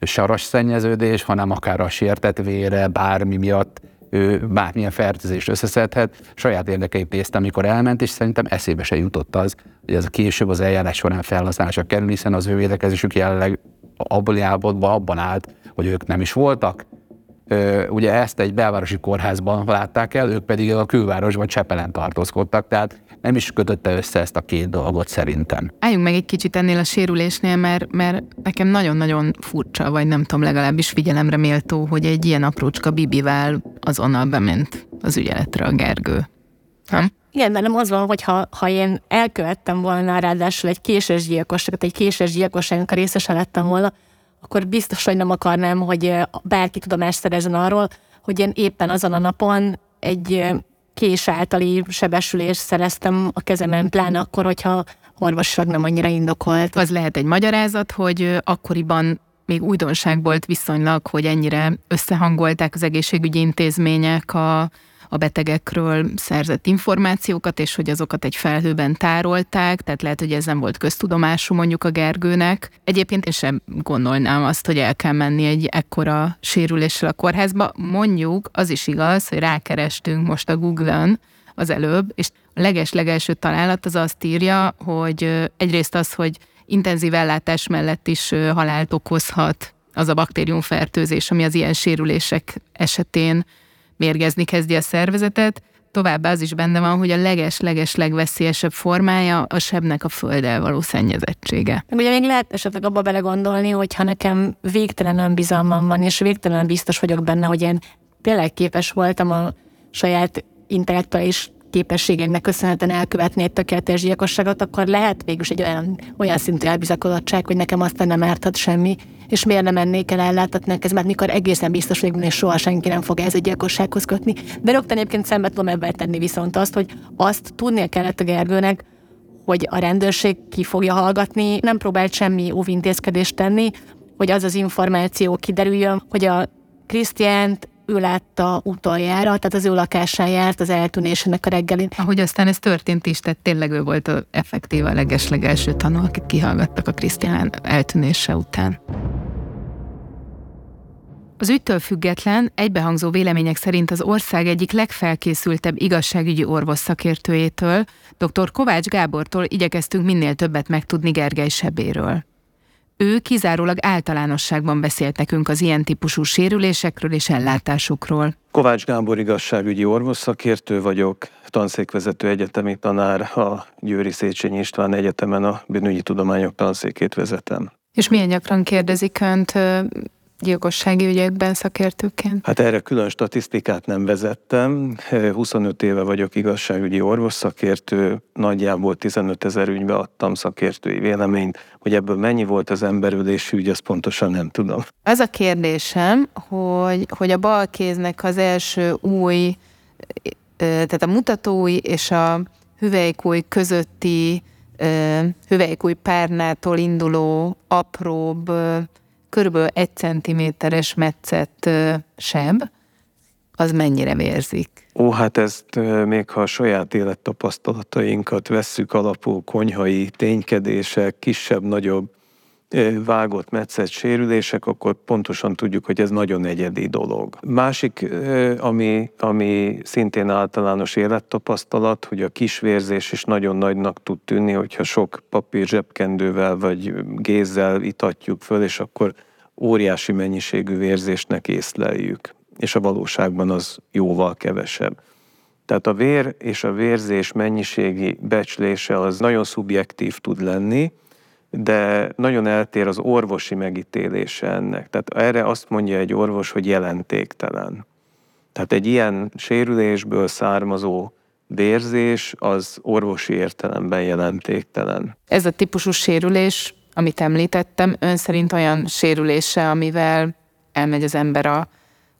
saras szennyeződés, hanem akár a sértett vére, bármi miatt ő bármilyen fertőzést összeszedhet. Saját érdekeit nézte, amikor elment, és szerintem eszébe se jutott az, hogy ez a később az eljárás során felhasználásra kerül, hiszen az ő védekezésük jelenleg abban állapotban abban állt, hogy ők nem is voltak, ugye ezt egy belvárosi kórházban látták el, ők pedig a külvárosban Csepelen tartózkodtak, tehát nem is kötötte össze ezt a két dolgot szerintem. Álljunk meg egy kicsit ennél a sérülésnél, mert, mert nekem nagyon-nagyon furcsa, vagy nem tudom, legalábbis figyelemre méltó, hogy egy ilyen aprócska bibivel azonnal bement az ügyeletre a Gergő. Nem? Igen, de nem az van, hogy ha, ha én elkövettem volna ráadásul egy késes gyilkosságot, egy késes gyilkosságnak a részese lettem volna, akkor biztos, hogy nem akarnám, hogy bárki tudomást szerezzen arról, hogy én éppen azon a napon egy kés általi sebesülést szereztem a kezemen, pláne akkor, hogyha orvosilag nem annyira indokolt. Az lehet egy magyarázat, hogy akkoriban még újdonság volt viszonylag, hogy ennyire összehangolták az egészségügyi intézmények a, a betegekről szerzett információkat, és hogy azokat egy felhőben tárolták, tehát lehet, hogy ez nem volt köztudomású mondjuk a Gergőnek. Egyébként én sem gondolnám azt, hogy el kell menni egy ekkora sérüléssel a kórházba. Mondjuk az is igaz, hogy rákerestünk most a Google-ön az előbb, és a leges-legelső találat az azt írja, hogy egyrészt az, hogy intenzív ellátás mellett is halált okozhat az a baktériumfertőzés, ami az ilyen sérülések esetén mérgezni kezdi a szervezetet, Továbbá az is benne van, hogy a leges-leges legveszélyesebb formája a sebnek a földdel való szennyezettsége. Meg ugye még lehet esetleg abba belegondolni, hogy ha nekem végtelen önbizalmam van, és végtelen biztos vagyok benne, hogy én tényleg képes voltam a saját intellektuális képességeknek köszönhetően elkövetni egy tökéletes gyilkosságot, akkor lehet végül egy olyan, olyan szintű elbizakodottság, hogy nekem aztán nem árthat semmi, és miért nem mennék el ellátatni ez, mert mikor egészen biztos vagyok, és soha senki nem fog ez egy gyilkossághoz kötni. De rögtön egyébként szembe tudom ebben tenni viszont azt, hogy azt tudnia kellett a Gergőnek, hogy a rendőrség ki fogja hallgatni, nem próbált semmi óvintézkedést tenni, hogy az az információ kiderüljön, hogy a Krisztiánt ő látta utoljára, tehát az ő lakásán járt az eltűnésének a reggelin. Ahogy aztán ez történt is, tehát tényleg ő volt a effektív a legeslegelső tanú, akit kihallgattak a Krisztián eltűnése után. Az ügytől független, egybehangzó vélemények szerint az ország egyik legfelkészültebb igazságügyi orvos szakértőjétől, dr. Kovács Gábortól igyekeztünk minél többet megtudni Gergely sebéről. Ő kizárólag általánosságban beszélt nekünk az ilyen típusú sérülésekről és ellátásukról. Kovács Gábor igazságügyi orvosszakértő vagyok, tanszékvezető egyetemi tanár, a Győri Széchenyi István Egyetemen a bűnügyi tudományok tanszékét vezetem. És milyen gyakran kérdezik Önt gyilkossági ügyekben szakértőként? Hát erre külön statisztikát nem vezettem. 25 éve vagyok igazságügyi orvosszakértő, nagyjából 15 ezer ügybe adtam szakértői véleményt, hogy ebből mennyi volt az emberülési ügy, azt pontosan nem tudom. Ez a kérdésem, hogy, hogy a bal kéznek az első új, tehát a mutatói és a hüvelykúj közötti hüvelykúj párnától induló apróbb körülbelül egy centiméteres metszett seb, az mennyire vérzik? Ó, hát ezt még ha a saját élettapasztalatainkat vesszük alapul, konyhai ténykedések, kisebb-nagyobb vágott, metszett sérülések, akkor pontosan tudjuk, hogy ez nagyon egyedi dolog. Másik, ami, ami szintén általános élettapasztalat, hogy a kisvérzés is nagyon nagynak tud tűnni, hogyha sok papír zsebkendővel vagy gézzel itatjuk föl, és akkor óriási mennyiségű vérzésnek észleljük, és a valóságban az jóval kevesebb. Tehát a vér és a vérzés mennyiségi becslése az nagyon szubjektív tud lenni, de nagyon eltér az orvosi megítélése ennek. Tehát erre azt mondja egy orvos, hogy jelentéktelen. Tehát egy ilyen sérülésből származó vérzés az orvosi értelemben jelentéktelen. Ez a típusú sérülés, amit említettem, ön szerint olyan sérülése, amivel elmegy az ember a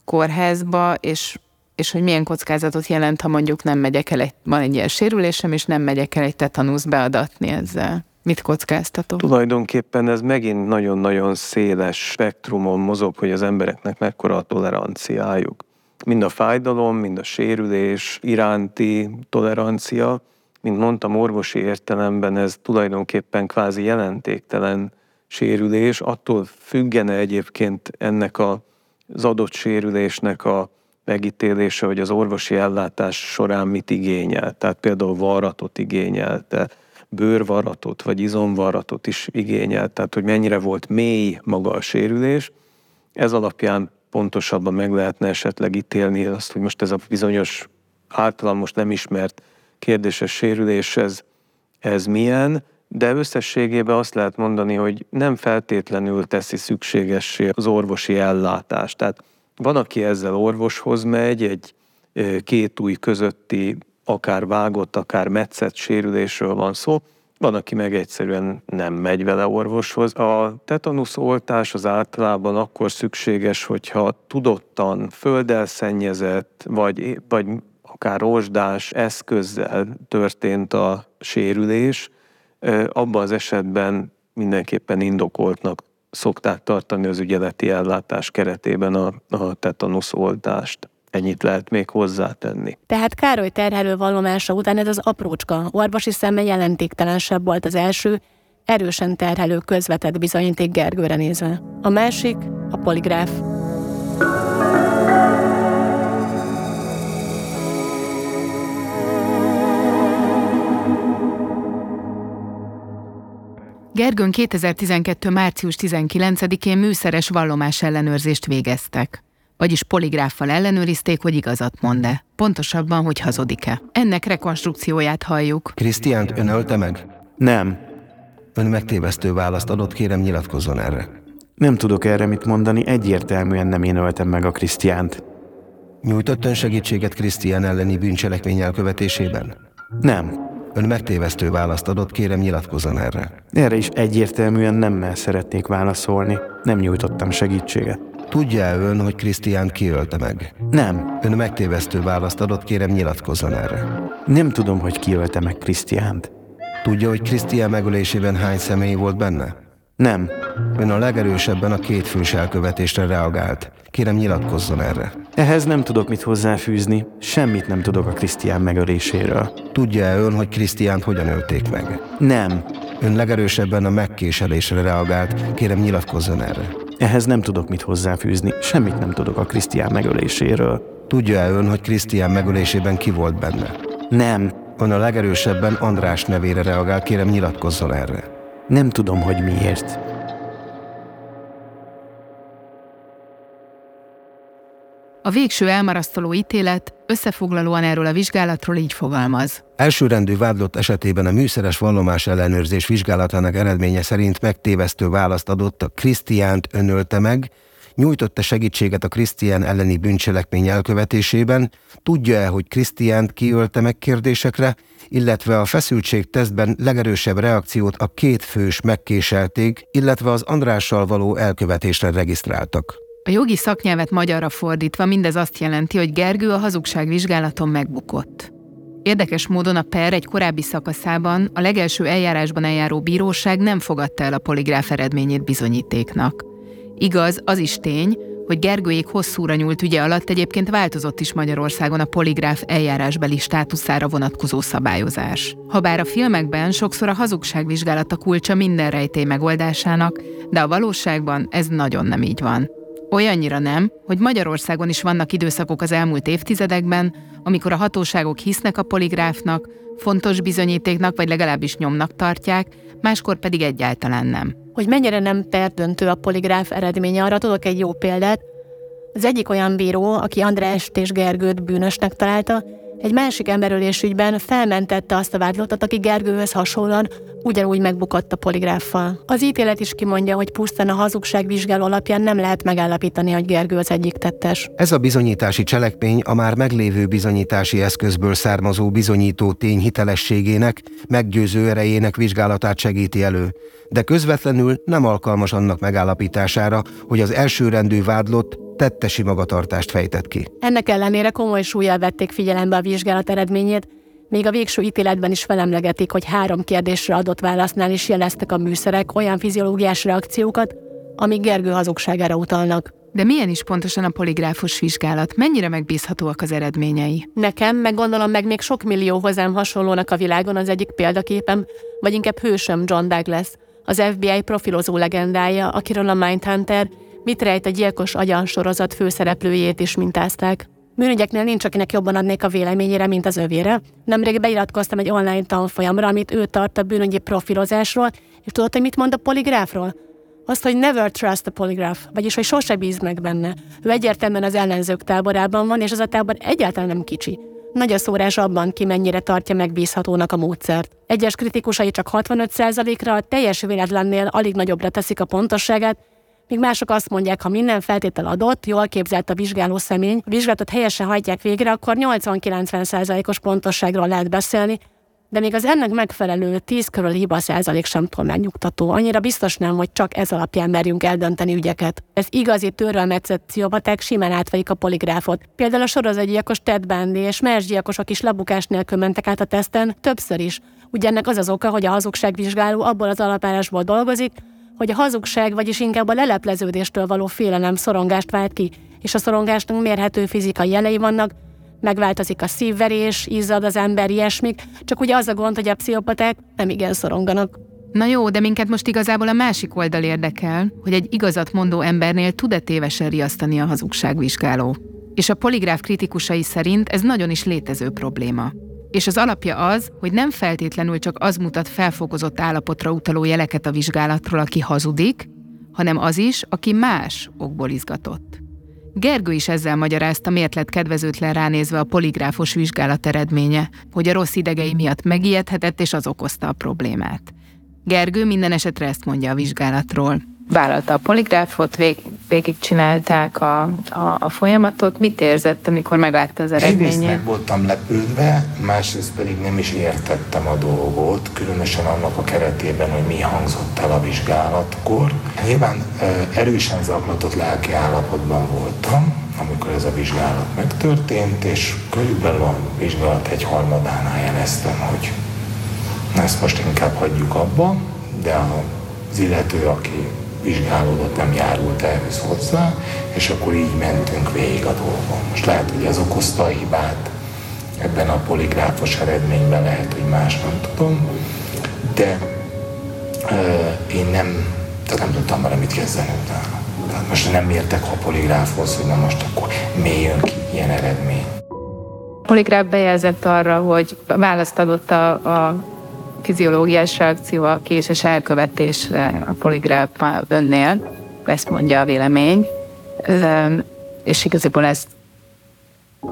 kórházba, és, és hogy milyen kockázatot jelent, ha mondjuk nem megyek el egy, van egy ilyen sérülésem, és nem megyek el egy tetanusz beadatni ezzel. Mit kockáztató? Tulajdonképpen ez megint nagyon-nagyon széles spektrumon mozog, hogy az embereknek mekkora a toleranciájuk. Mind a fájdalom, mind a sérülés iránti tolerancia, mint mondtam, orvosi értelemben ez tulajdonképpen kvázi jelentéktelen sérülés, attól függene egyébként ennek a, az adott sérülésnek a megítélése, hogy az orvosi ellátás során mit igényel. Tehát például varratot igényelte, bőrvaratot vagy izomvaratot is igényel, tehát hogy mennyire volt mély maga a sérülés. Ez alapján pontosabban meg lehetne esetleg ítélni azt, hogy most ez a bizonyos általam most nem ismert kérdéses sérülés, ez, ez milyen, de összességében azt lehet mondani, hogy nem feltétlenül teszi szükségessé az orvosi ellátást. Tehát van, aki ezzel orvoshoz megy, egy két új közötti akár vágott, akár metszett sérülésről van szó, van, aki meg egyszerűen nem megy vele orvoshoz. A tetanusz oltás az általában akkor szükséges, hogyha tudottan földelszennyezett, vagy, vagy akár rozsdás eszközzel történt a sérülés, abban az esetben mindenképpen indokoltnak szokták tartani az ügyeleti ellátás keretében a, a tetanusz oltást. Ennyit lehet még hozzátenni. Tehát Károly terhelő vallomása után ez az aprócska, orvosi szemmel jelentéktelensebb volt az első, erősen terhelő közvetett bizonyíték Gergőre nézve. A másik a poligráf. Gergőn 2012. március 19-én műszeres vallomás ellenőrzést végeztek vagyis poligráffal ellenőrizték, hogy igazat mond-e. Pontosabban, hogy hazudik-e. Ennek rekonstrukcióját halljuk. Krisztiánt ön ölte meg? Nem. Ön megtévesztő választ adott, kérem nyilatkozzon erre. Nem tudok erre mit mondani, egyértelműen nem én öltem meg a Krisztiánt. Nyújtott ön segítséget Krisztián elleni bűncselekmény elkövetésében? Nem. Ön megtévesztő választ adott, kérem nyilatkozzon erre. Erre is egyértelműen nemmel szeretnék válaszolni. Nem nyújtottam segítséget. Tudja-e ön, hogy Krisztián kiölte meg? Nem. Ön megtévesztő választ adott, kérem nyilatkozzon erre. Nem tudom, hogy kiölte meg Krisztiánt. Tudja, hogy Krisztián megölésében hány személy volt benne? Nem. Ön a legerősebben a két fős elkövetésre reagált. Kérem nyilatkozzon erre. Ehhez nem tudok mit hozzáfűzni. Semmit nem tudok a Krisztián megöléséről. Tudja-e ön, hogy Krisztiánt hogyan ölték meg? Nem. Ön legerősebben a megkéselésre reagált. Kérem nyilatkozzon erre. Ehhez nem tudok mit hozzáfűzni, semmit nem tudok a Krisztián megöléséről. Tudja-e ön, hogy Krisztián megölésében ki volt benne? Nem. Ön a legerősebben András nevére reagál, kérem nyilatkozzon erre. Nem tudom, hogy miért. A végső elmarasztaló ítélet összefoglalóan erről a vizsgálatról így fogalmaz. Elsőrendű vádlott esetében a műszeres vallomás ellenőrzés vizsgálatának eredménye szerint megtévesztő választ adott a Krisztiánt önölte meg, nyújtotta segítséget a Krisztián elleni bűncselekmény elkövetésében, tudja-e, hogy Krisztiánt kiölte meg kérdésekre, illetve a feszültség tesztben legerősebb reakciót a két fős megkéselték, illetve az Andrással való elkövetésre regisztráltak. A jogi szaknyelvet magyarra fordítva mindez azt jelenti, hogy Gergő a hazugság vizsgálaton megbukott. Érdekes módon a per egy korábbi szakaszában a legelső eljárásban eljáró bíróság nem fogadta el a poligráf eredményét bizonyítéknak. Igaz, az is tény, hogy Gergőjék hosszúra nyúlt ügye alatt egyébként változott is Magyarországon a poligráf eljárásbeli státuszára vonatkozó szabályozás. Habár a filmekben sokszor a hazugságvizsgálat a kulcsa minden rejtély megoldásának, de a valóságban ez nagyon nem így van. Olyannyira nem, hogy Magyarországon is vannak időszakok az elmúlt évtizedekben, amikor a hatóságok hisznek a poligráfnak, fontos bizonyítéknak vagy legalábbis nyomnak tartják, máskor pedig egyáltalán nem. Hogy mennyire nem perdöntő a poligráf eredménye, arra tudok egy jó példát. Az egyik olyan bíró, aki Andrást és Gergőt bűnösnek találta, egy másik emberölés ügyben felmentette azt a vádlottat, aki Gergőhöz hasonlóan ugyanúgy megbukott a poligráffal. Az ítélet is kimondja, hogy pusztán a hazugság vizsgáló alapján nem lehet megállapítani, hogy Gergő az egyik tettes. Ez a bizonyítási cselekmény a már meglévő bizonyítási eszközből származó bizonyító tény hitelességének, meggyőző erejének vizsgálatát segíti elő, de közvetlenül nem alkalmas annak megállapítására, hogy az elsőrendű vádlott tettesi magatartást fejtett ki. Ennek ellenére komoly súlyjal vették figyelembe a vizsgálat eredményét, még a végső ítéletben is felemlegetik, hogy három kérdésre adott válasznál is jeleztek a műszerek olyan fiziológiás reakciókat, amik Gergő hazugságára utalnak. De milyen is pontosan a poligráfus vizsgálat? Mennyire megbízhatóak az eredményei? Nekem, meg gondolom meg még sok millió hozzám hasonlónak a világon az egyik példaképem, vagy inkább hősöm John Douglas, az FBI profilozó legendája, akiről a Mindhunter mit rejt a gyilkos agyan sorozat főszereplőjét is mintázták. Bűnügyeknél nincs, akinek jobban adnék a véleményére, mint az övére. Nemrég beiratkoztam egy online tanfolyamra, amit ő tart a bűnügyi profilozásról, és tudod, hogy mit mond a poligráfról? Azt, hogy never trust a polygraph, vagyis hogy sose bíz meg benne. Ő egyértelműen az ellenzők táborában van, és az a tábor egyáltalán nem kicsi. Nagy a szórás abban, ki mennyire tartja megbízhatónak a módszert. Egyes kritikusai csak 65%-ra, a teljes véletlennél alig nagyobbra teszik a pontosságát, míg mások azt mondják, ha minden feltétel adott, jól képzelt a vizsgáló személy, a vizsgálatot helyesen hajtják végre, akkor 80-90%-os pontosságról lehet beszélni, de még az ennek megfelelő 10 körül hiba százalék sem túl megnyugtató. Annyira biztos nem, hogy csak ez alapján merjünk eldönteni ügyeket. Ez igazi törölmetszett pszichopaták simán átveik a poligráfot. Például a sorozatgyilkos Ted Bundy és más gyilkosok is lebukás nélkül mentek át a teszten, többször is. Ugye ennek az az oka, hogy a hazugságvizsgáló abból az alapállásból dolgozik, hogy a hazugság, vagyis inkább a lelepleződéstől való félelem szorongást vált ki, és a szorongásnak mérhető fizikai jelei vannak, megváltozik a szívverés, izzad az ember, ilyesmik, csak ugye az a gond, hogy a pszichopaták nem igen szoronganak. Na jó, de minket most igazából a másik oldal érdekel, hogy egy igazat mondó embernél tud-e tévesen riasztani a hazugságvizsgáló. És a poligráf kritikusai szerint ez nagyon is létező probléma. És az alapja az, hogy nem feltétlenül csak az mutat felfokozott állapotra utaló jeleket a vizsgálatról, aki hazudik, hanem az is, aki más okból izgatott. Gergő is ezzel magyarázta, miért lett kedvezőtlen ránézve a poligráfos vizsgálat eredménye, hogy a rossz idegei miatt megijedhetett, és az okozta a problémát. Gergő minden esetre ezt mondja a vizsgálatról vállalta a poligráfot, vég, végigcsinálták a, a, a folyamatot. Mit érzett, amikor meglátta az eredményét? Egyrészt meg voltam lepődve, másrészt pedig nem is értettem a dolgot, különösen annak a keretében, hogy mi hangzott el a vizsgálatkor. Nyilván erősen zaklatott lelki állapotban voltam, amikor ez a vizsgálat megtörtént, és körülbelül a vizsgálat egy harmadánál jeleztem, hogy ezt most inkább hagyjuk abba, de az illető, aki vizsgálódott, nem járult ehhez hozzá, és akkor így mentünk végig a dolgon. Most lehet, hogy ez okozta a hibát ebben a poligráfos eredményben, lehet, hogy más nem tudom, de uh, én nem, tehát nem tudtam vele mit kezdeni utána. Tehát most nem értek a poligráfhoz, hogy na most akkor mi jön ki ilyen eredmény. Poligráf bejelzett arra, hogy választ adott a, a fiziológiás reakció a késes elkövetésre a poligráf önnél, ezt mondja a vélemény, és igazából ezt,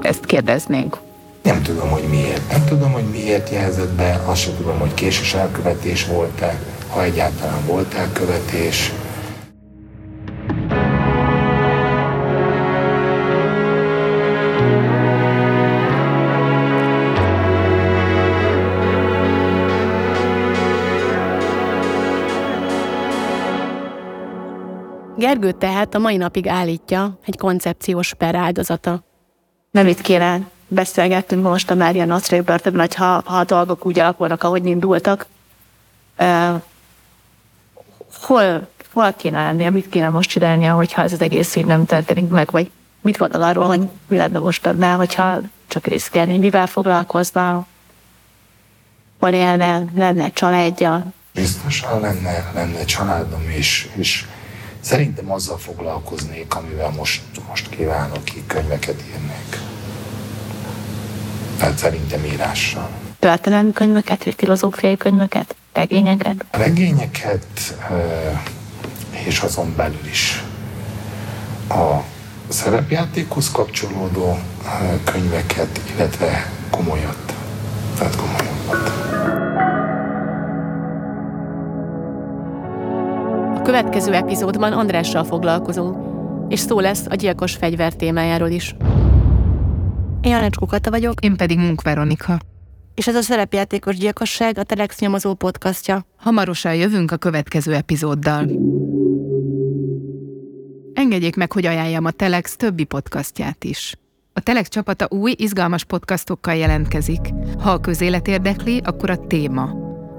ezt kérdeznénk. Nem tudom, hogy miért. Nem tudom, hogy miért jelzett be, azt sem tudom, hogy késes elkövetés volt-e, ha egyáltalán volt elkövetés. Gergő tehát a mai napig állítja egy koncepciós per áldozata. Nem itt kéne beszélgettünk most a Mária Nostrai börtönben, hogy ha, ha a dolgok úgy alakulnak, ahogy indultak, uh, hol hol kéne lennie, mit kéne most csinálnia, hogyha ez az egész így nem történik meg, vagy mit gondol arról, hogy mi lenne most annál, hogyha csak részkelni, mivel foglalkozna, hol élne, lenne családja. Biztosan lenne, lenne családom, és, és szerintem azzal foglalkoznék, amivel most, most kívánok, ki könyveket írnék. Tehát szerintem írással. Történelmi könyveket, vagy filozófiai könyveket, regényeket? A regényeket, és azon belül is a szerepjátékhoz kapcsolódó könyveket, illetve komolyat. Tehát komolyabbat. A következő epizódban Andrással foglalkozunk, és szó lesz a gyilkos fegyver témájáról is. Én Janecskó Kata vagyok. Én pedig Munk Veronika. És ez a szerepjátékos gyilkosság a Telex nyomozó podcastja. Hamarosan jövünk a következő epizóddal. Engedjék meg, hogy ajánljam a Telex többi podcastját is. A Telex csapata új, izgalmas podcastokkal jelentkezik. Ha a közélet érdekli, akkor a téma.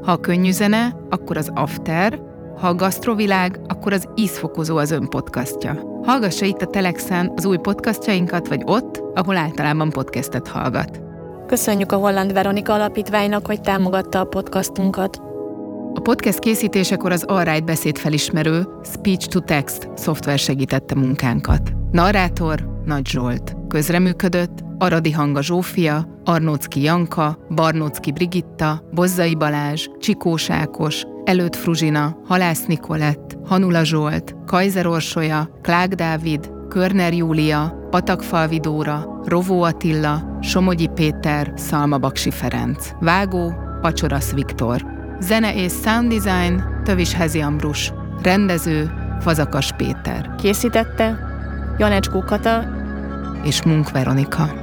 Ha a könnyű zene, akkor az After, ha a gasztrovilág, akkor az ízfokozó az ön podcastja. Hallgassa itt a Telexen az új podcastjainkat, vagy ott, ahol általában podcastet hallgat. Köszönjük a Holland Veronika Alapítványnak, hogy támogatta a podcastunkat. A podcast készítésekor az Alright beszédfelismerő Speech to Text szoftver segítette munkánkat. Narrátor Nagy Zsolt. Közreműködött Aradi Hanga Zsófia, Arnócki Janka, Barnócki Brigitta, Bozzai Balázs, Csikós Ákos, Előtt Fruzsina, Halász Nikolett, Hanula Zsolt, Kajzer Orsolya, Klák Dávid, Körner Júlia, Patakfalvi Dóra, Rovó Attila, Somogyi Péter, Szalma Baksi Ferenc. Vágó, Pacsorasz Viktor. Zene és sound design, Tövis Hezi Ambrus. Rendező, Fazakas Péter. Készítette Janecskó Kata és Munk Veronika.